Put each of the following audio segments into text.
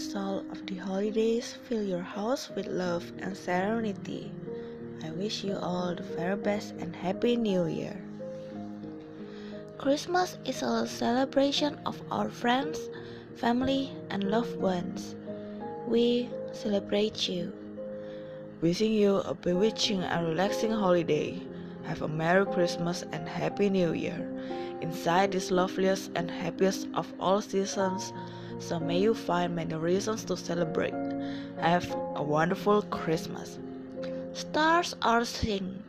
soul of the holidays fill your house with love and serenity. I wish you all the very best and happy new year. Christmas is a celebration of our friends, family, and loved ones. We celebrate you. Wishing you a bewitching and relaxing holiday. Have a Merry Christmas and Happy New Year. Inside this loveliest and happiest of all seasons, so may you find many reasons to celebrate. Have a wonderful Christmas. Stars are singing,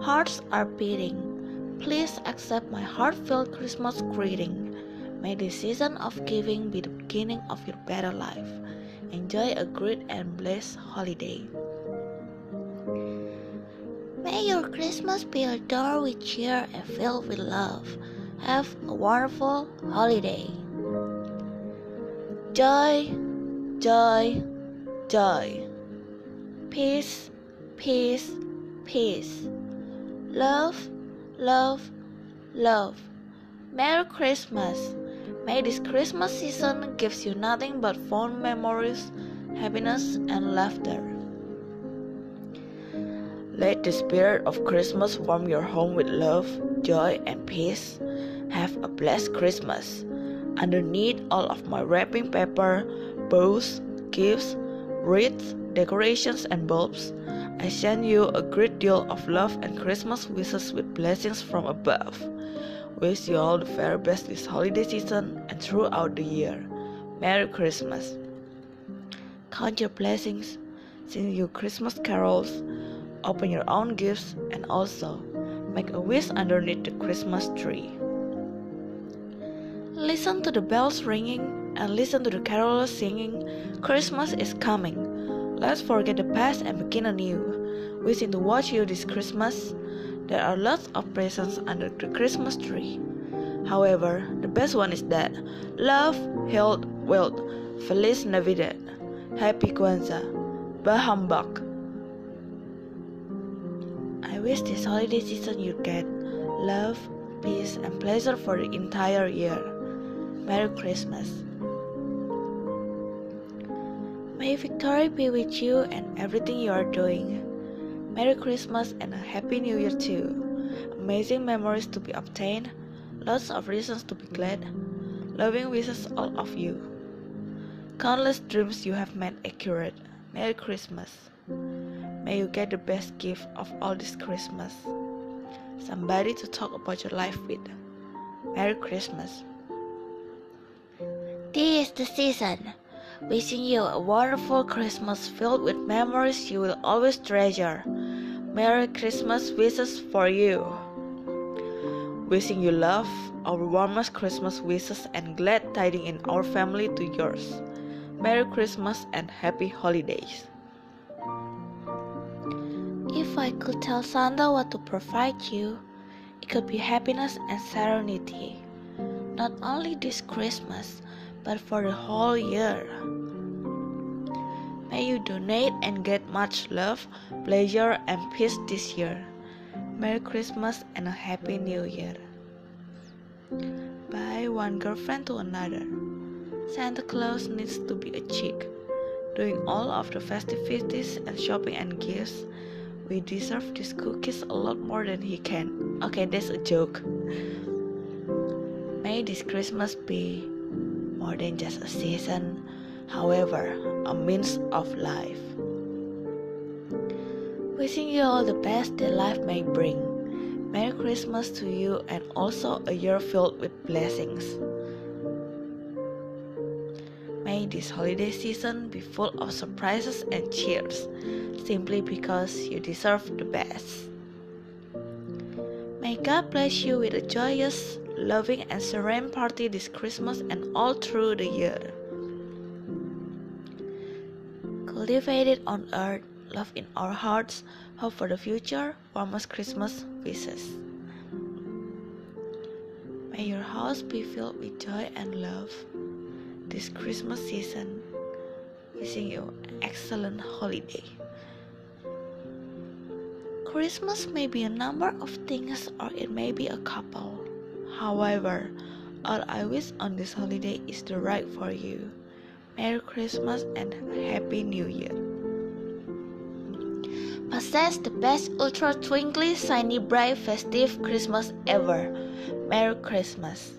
hearts are beating. Please accept my heartfelt Christmas greeting. May the season of giving be the beginning of your better life. Enjoy a great and blessed holiday. May your Christmas be adorned with cheer and filled with love. Have a wonderful holiday. Joy, joy, joy. Peace, peace, peace. Love, love, love. Merry Christmas. May this Christmas season gives you nothing but fond memories, happiness, and laughter. Let the spirit of Christmas warm your home with love, joy, and peace. Have a blessed Christmas. Underneath all of my wrapping paper, bows, gifts, wreaths, decorations, and bulbs, I send you a great deal of love and Christmas wishes with blessings from above. Wish you all the very best this holiday season and throughout the year. Merry Christmas. Count your blessings, sing your Christmas carols, open your own gifts, and also make a wish underneath the Christmas tree. Listen to the bells ringing and listen to the carolers singing. Christmas is coming. Let's forget the past and begin anew. Wishing to watch you this Christmas. There are lots of presents under the Christmas tree. However, the best one is that love, health, wealth. Feliz Navidad. Happy Kwanzaa. Bah I wish this holiday season you get love, peace, and pleasure for the entire year. Merry Christmas. May victory be with you and everything you are doing. Merry Christmas and a Happy New Year too. Amazing memories to be obtained, lots of reasons to be glad. Loving wishes all of you. Countless dreams you have made accurate. Merry Christmas. May you get the best gift of all this Christmas. Somebody to talk about your life with. Merry Christmas. This is the season. Wishing you a wonderful Christmas filled with memories you will always treasure. Merry Christmas wishes for you. Wishing you love, our warmest Christmas wishes and glad tidings in our family to yours. Merry Christmas and happy holidays. If I could tell Santa what to provide you, it could be happiness and serenity. Not only this Christmas, but for the whole year. May you donate and get much love, pleasure, and peace this year. Merry Christmas and a Happy New Year. By one girlfriend to another. Santa Claus needs to be a chick, doing all of the festivities and shopping and gifts we deserve these cookies a lot more than he can. Okay, that's a joke. May this Christmas be more than just a season, however, a means of life. Wishing you all the best that life may bring. Merry Christmas to you and also a year filled with blessings. May this holiday season be full of surprises and cheers, simply because you deserve the best. May God bless you with a joyous, loving, and serene party this Christmas and all through the year. Cultivated on earth, love in our hearts, hope for the future, warmest Christmas wishes. May your house be filled with joy and love this Christmas season. Wishing you an excellent holiday. Christmas may be a number of things or it may be a couple. However, all I wish on this holiday is the right for you. Merry Christmas and Happy New Year. Possess the best ultra twinkly, shiny, bright, festive Christmas ever. Merry Christmas.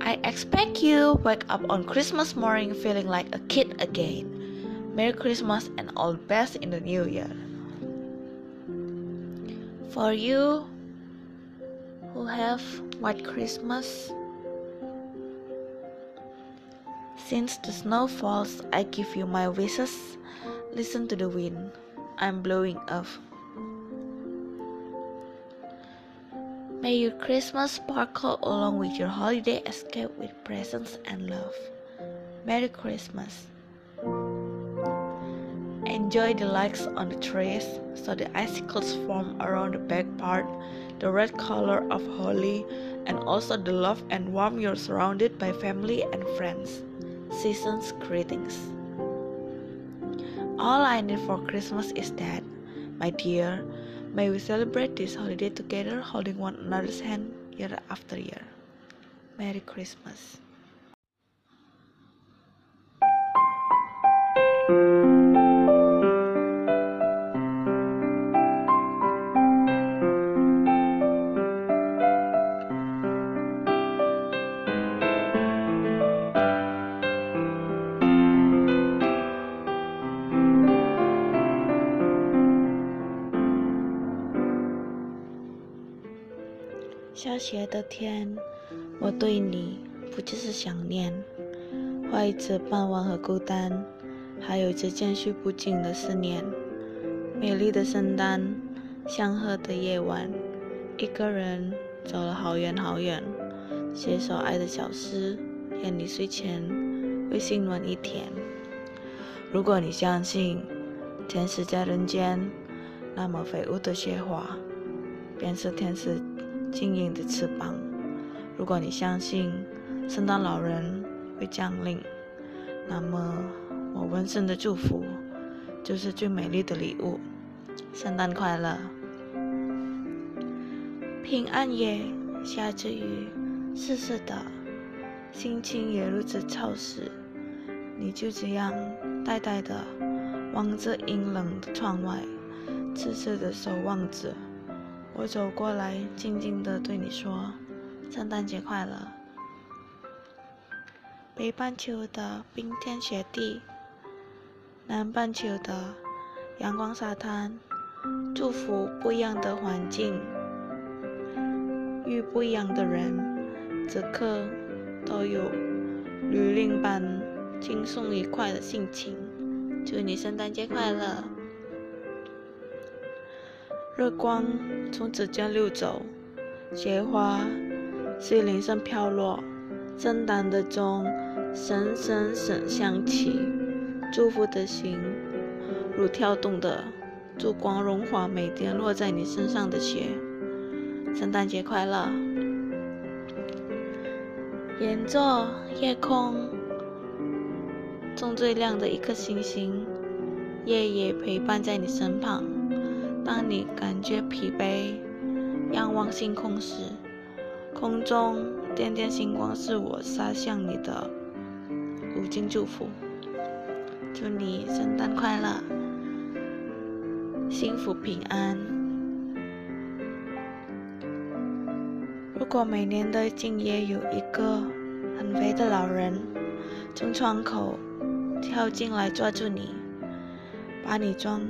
I expect you wake up on Christmas morning feeling like a kid again. Merry Christmas and all the best in the new year. For you who have white Christmas, since the snow falls, I give you my wishes. Listen to the wind. I'm blowing off. May your Christmas sparkle along with your holiday escape with presents and love. Merry Christmas. Enjoy the lights on the trees so the icicles form around the back part, the red color of holly, and also the love and warmth you're surrounded by family and friends. Season's greetings. All I need for Christmas is that, my dear, May we celebrate this holiday together, holding one another's hand year after year. Merry Christmas. 下雪的天，我对你不就是想念，怀着盼望和孤单，还有着渐续不尽的思念。美丽的圣诞，祥和的夜晚，一个人走了好远好远，写首爱的小诗，愿你睡前会心暖一天。如果你相信天使在人间，那么飞舞的雪花便是天使。晶莹的翅膀。如果你相信圣诞老人会降临，那么我温馨的祝福就是最美丽的礼物。圣诞快乐！平安夜下着雨，湿湿的，心情也如此潮湿。你就这样呆呆的望着阴冷的窗外，痴痴的守望着。我走过来，静静地对你说：“圣诞节快乐。”北半球的冰天雪地，南半球的阳光沙滩，祝福不一样的环境，遇不一样的人，此刻都有旅令般轻松愉快的心情。祝你圣诞节快乐！日光从指尖溜走，雪花在林上飘落，圣诞的钟声声声响起，祝福的心如跳动的烛光，融化每天落在你身上的雪。圣诞节快乐！沿着夜空中最亮的一颗星星，夜夜陪伴在你身旁。当你感觉疲惫，仰望星空时，空中点点星光是我洒向你的无尽祝福。祝你圣诞快乐，幸福平安。如果每年的今夜有一个很肥的老人从窗口跳进来抓住你，把你装。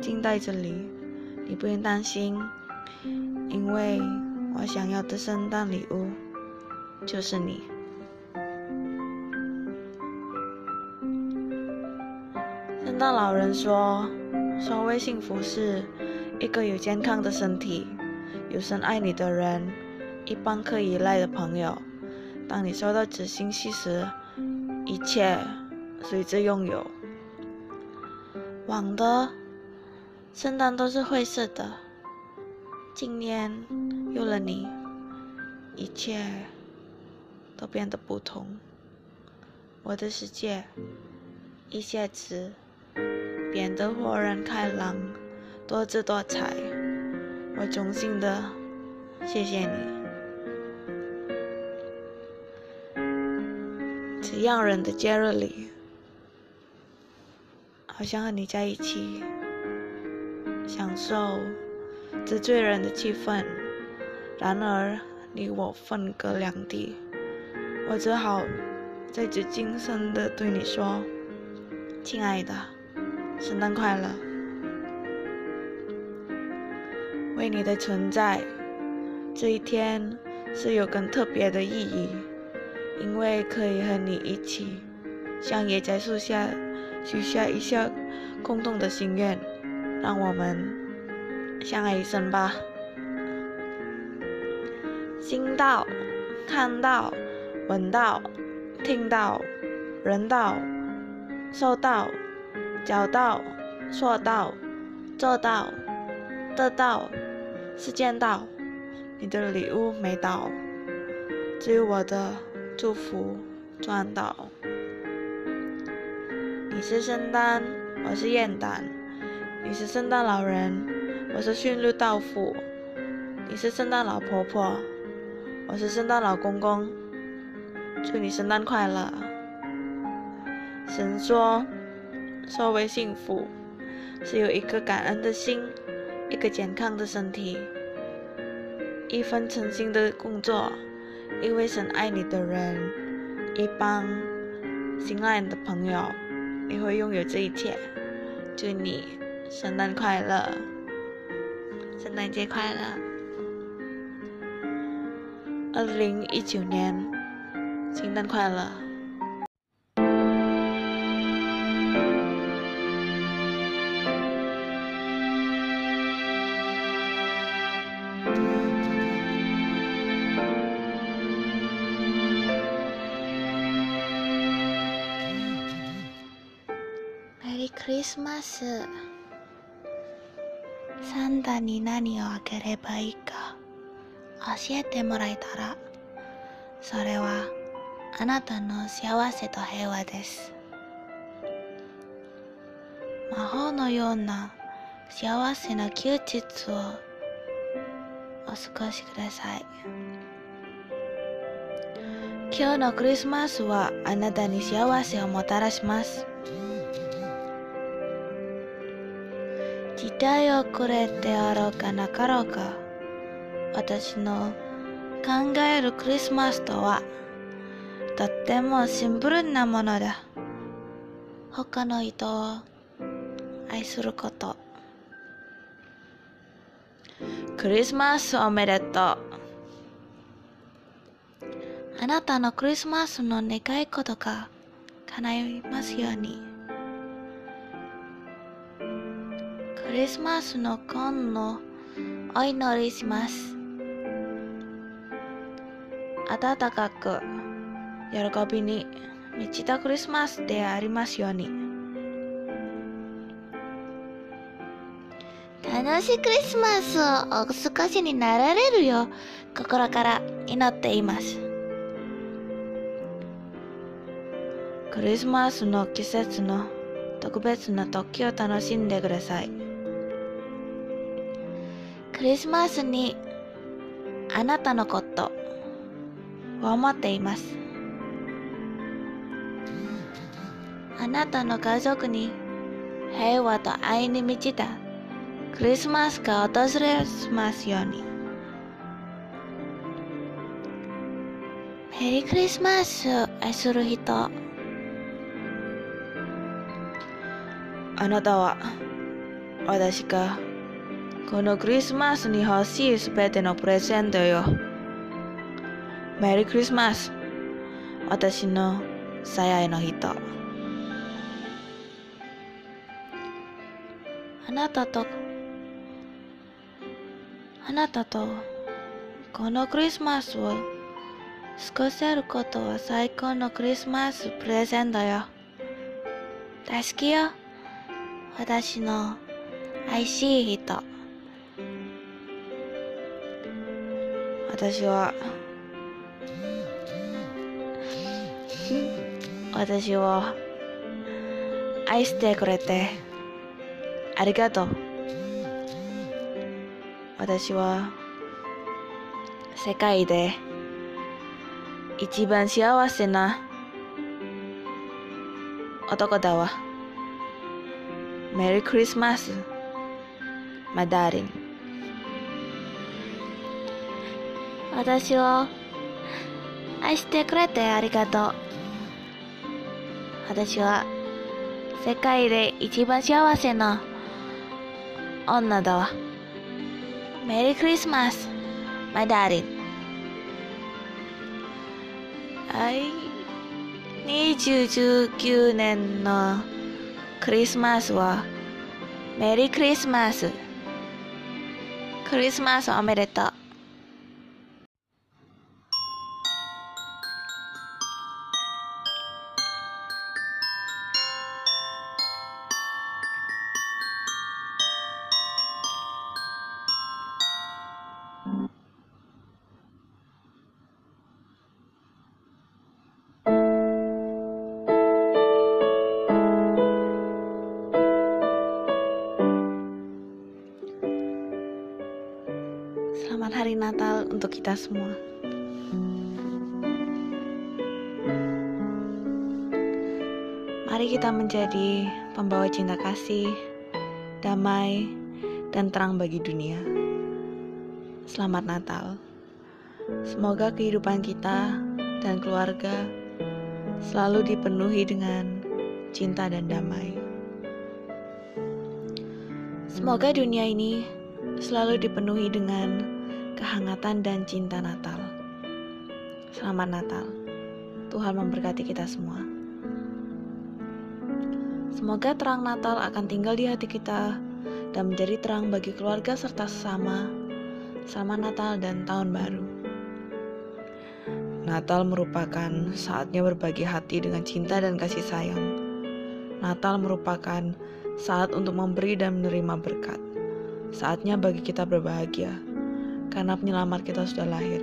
静待着你，你不用担心，因为我想要的圣诞礼物就是你。圣诞老人说：“所谓幸福是一个有健康的身体，有深爱你的人，一帮可以依赖的朋友。当你收到纸信息时，一切随之拥有。”网的。圣诞都是灰色的，今年有了你，一切都变得不同。我的世界一下子变得豁然开朗，多姿多彩。我衷心的谢谢你。这样人的节日里，好想和你在一起，享受这醉人的气氛。然而，你我分隔两地，我只好在这今生的对你说：“亲爱的，圣诞快乐！为你的存在，这一天是有更特别的意义，因为可以和你一起，像野在树下许下一下共同的心愿，让我们相爱一生吧。”心到、看到、闻到、听到、人到、收到、找到、说到、做到、得到、是见到，你的礼物没到，只有我的祝福赚到。你是圣诞，我是元旦；你是圣诞老人，我是驯鹿道夫；你是圣诞老婆婆。我是圣诞老公公，祝你圣诞快乐。神说，所谓幸福，是有一颗感恩的心，一个健康的身体，一份诚心的工作，一位深爱你的人，一帮心爱的朋友，你会拥有这一切。祝你圣诞快乐，圣诞节快乐。二零一九年，圣诞快乐！Merry Christmas！サンタに何をあげればいいか。教えてもらえたらそれはあなたの幸せと平和です魔法のような幸せな休日をお過ごしください今日のクリスマスはあなたに幸せをもたらします時代遅れてあろうかなかろうか。私の考えるクリスマスとはとってもシンプルなものだ。他の人を愛すること。クリスマスおめでとう。あなたのクリスマスの願い事が叶いますように。リスマスの今のお祈りします。暖かく喜びに満ちたクリスマスでありますように。楽しいクリスマスをお過ごしになられるよう心から祈っています。クリスマスの季節の特別な時を楽しんでください。クリスマスにあなたのことを思っています。あなたの家族に平和と愛に満ちたクリスマスが訪れますように。メリークリスマスを愛する人。あなたは私がこのクリスマスに欲しいすべてのプレゼントよ。メリークリスマス私の最愛の人あなたとあなたとこのクリスマスを過ごせることは最高のクリスマスプレゼントよ大好きよ私の愛しい人私は。私を愛してくれて。ありがとう。私は。世界で。一番幸せな。男だわ。Merry Christmas, my darling. 私を愛してくれてありがとう。私は世界で一番幸せな女だわ。メリークリスマス、my darling. はい。2019年のクリスマスはメリークリスマス。クリスマスおめでとう。Semua. Mari kita menjadi pembawa cinta kasih, damai, dan terang bagi dunia. Selamat Natal. Semoga kehidupan kita dan keluarga selalu dipenuhi dengan cinta dan damai. Semoga dunia ini selalu dipenuhi dengan kehangatan dan cinta Natal. Selamat Natal. Tuhan memberkati kita semua. Semoga terang Natal akan tinggal di hati kita dan menjadi terang bagi keluarga serta sesama. Selamat Natal dan Tahun Baru. Natal merupakan saatnya berbagi hati dengan cinta dan kasih sayang. Natal merupakan saat untuk memberi dan menerima berkat. Saatnya bagi kita berbahagia karena penyelamat kita sudah lahir.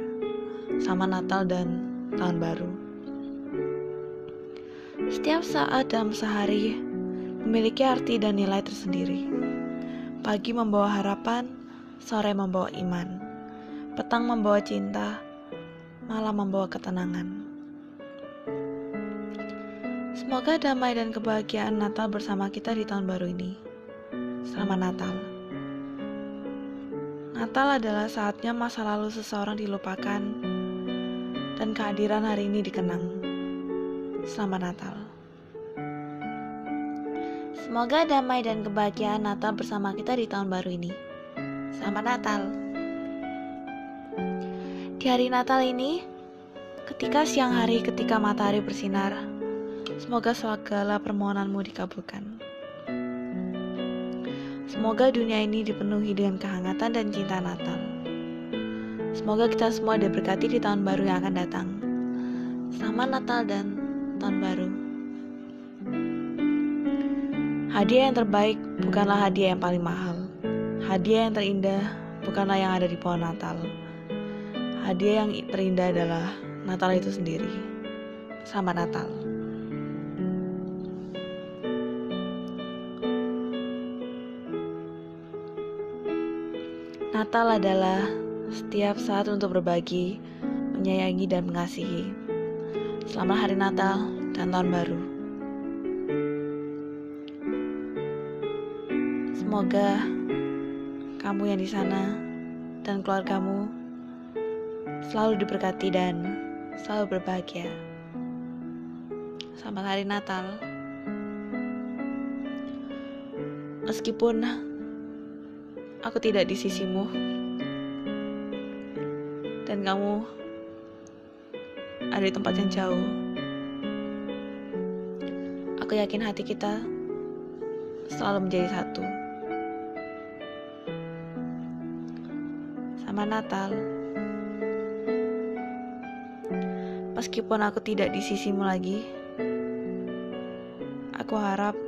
Sama Natal dan Tahun Baru. Setiap saat dalam sehari memiliki arti dan nilai tersendiri. Pagi membawa harapan, sore membawa iman, petang membawa cinta, malam membawa ketenangan. Semoga damai dan kebahagiaan Natal bersama kita di tahun baru ini. Selamat Natal. Natal adalah saatnya masa lalu seseorang dilupakan dan kehadiran hari ini dikenang. Selamat Natal. Semoga damai dan kebahagiaan Natal bersama kita di tahun baru ini. Selamat Natal. Di hari Natal ini, ketika siang hari ketika matahari bersinar, semoga segala permohonanmu dikabulkan. Semoga dunia ini dipenuhi dengan kehangatan dan cinta Natal. Semoga kita semua diberkati di tahun baru yang akan datang. Selamat Natal dan Tahun Baru. Hadiah yang terbaik bukanlah hadiah yang paling mahal. Hadiah yang terindah bukanlah yang ada di pohon Natal. Hadiah yang terindah adalah Natal itu sendiri. Selamat Natal. Natal adalah setiap saat untuk berbagi, menyayangi, dan mengasihi. Selamat Hari Natal dan Tahun Baru. Semoga kamu yang di sana dan keluargamu selalu diberkati dan selalu berbahagia. Selamat Hari Natal. Meskipun aku tidak di sisimu dan kamu ada di tempat yang jauh. Aku yakin hati kita selalu menjadi satu. Sama Natal. Meskipun aku tidak di sisimu lagi, aku harap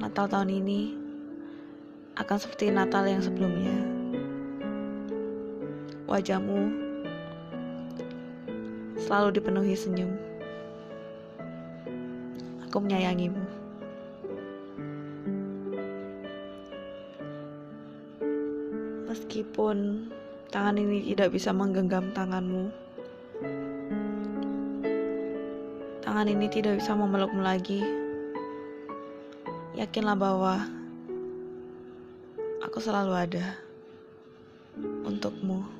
Natal tahun ini akan seperti Natal yang sebelumnya. Wajahmu selalu dipenuhi senyum. Aku menyayangimu. Meskipun tangan ini tidak bisa menggenggam tanganmu, tangan ini tidak bisa memelukmu lagi. Yakinlah bahwa selalu ada untukmu.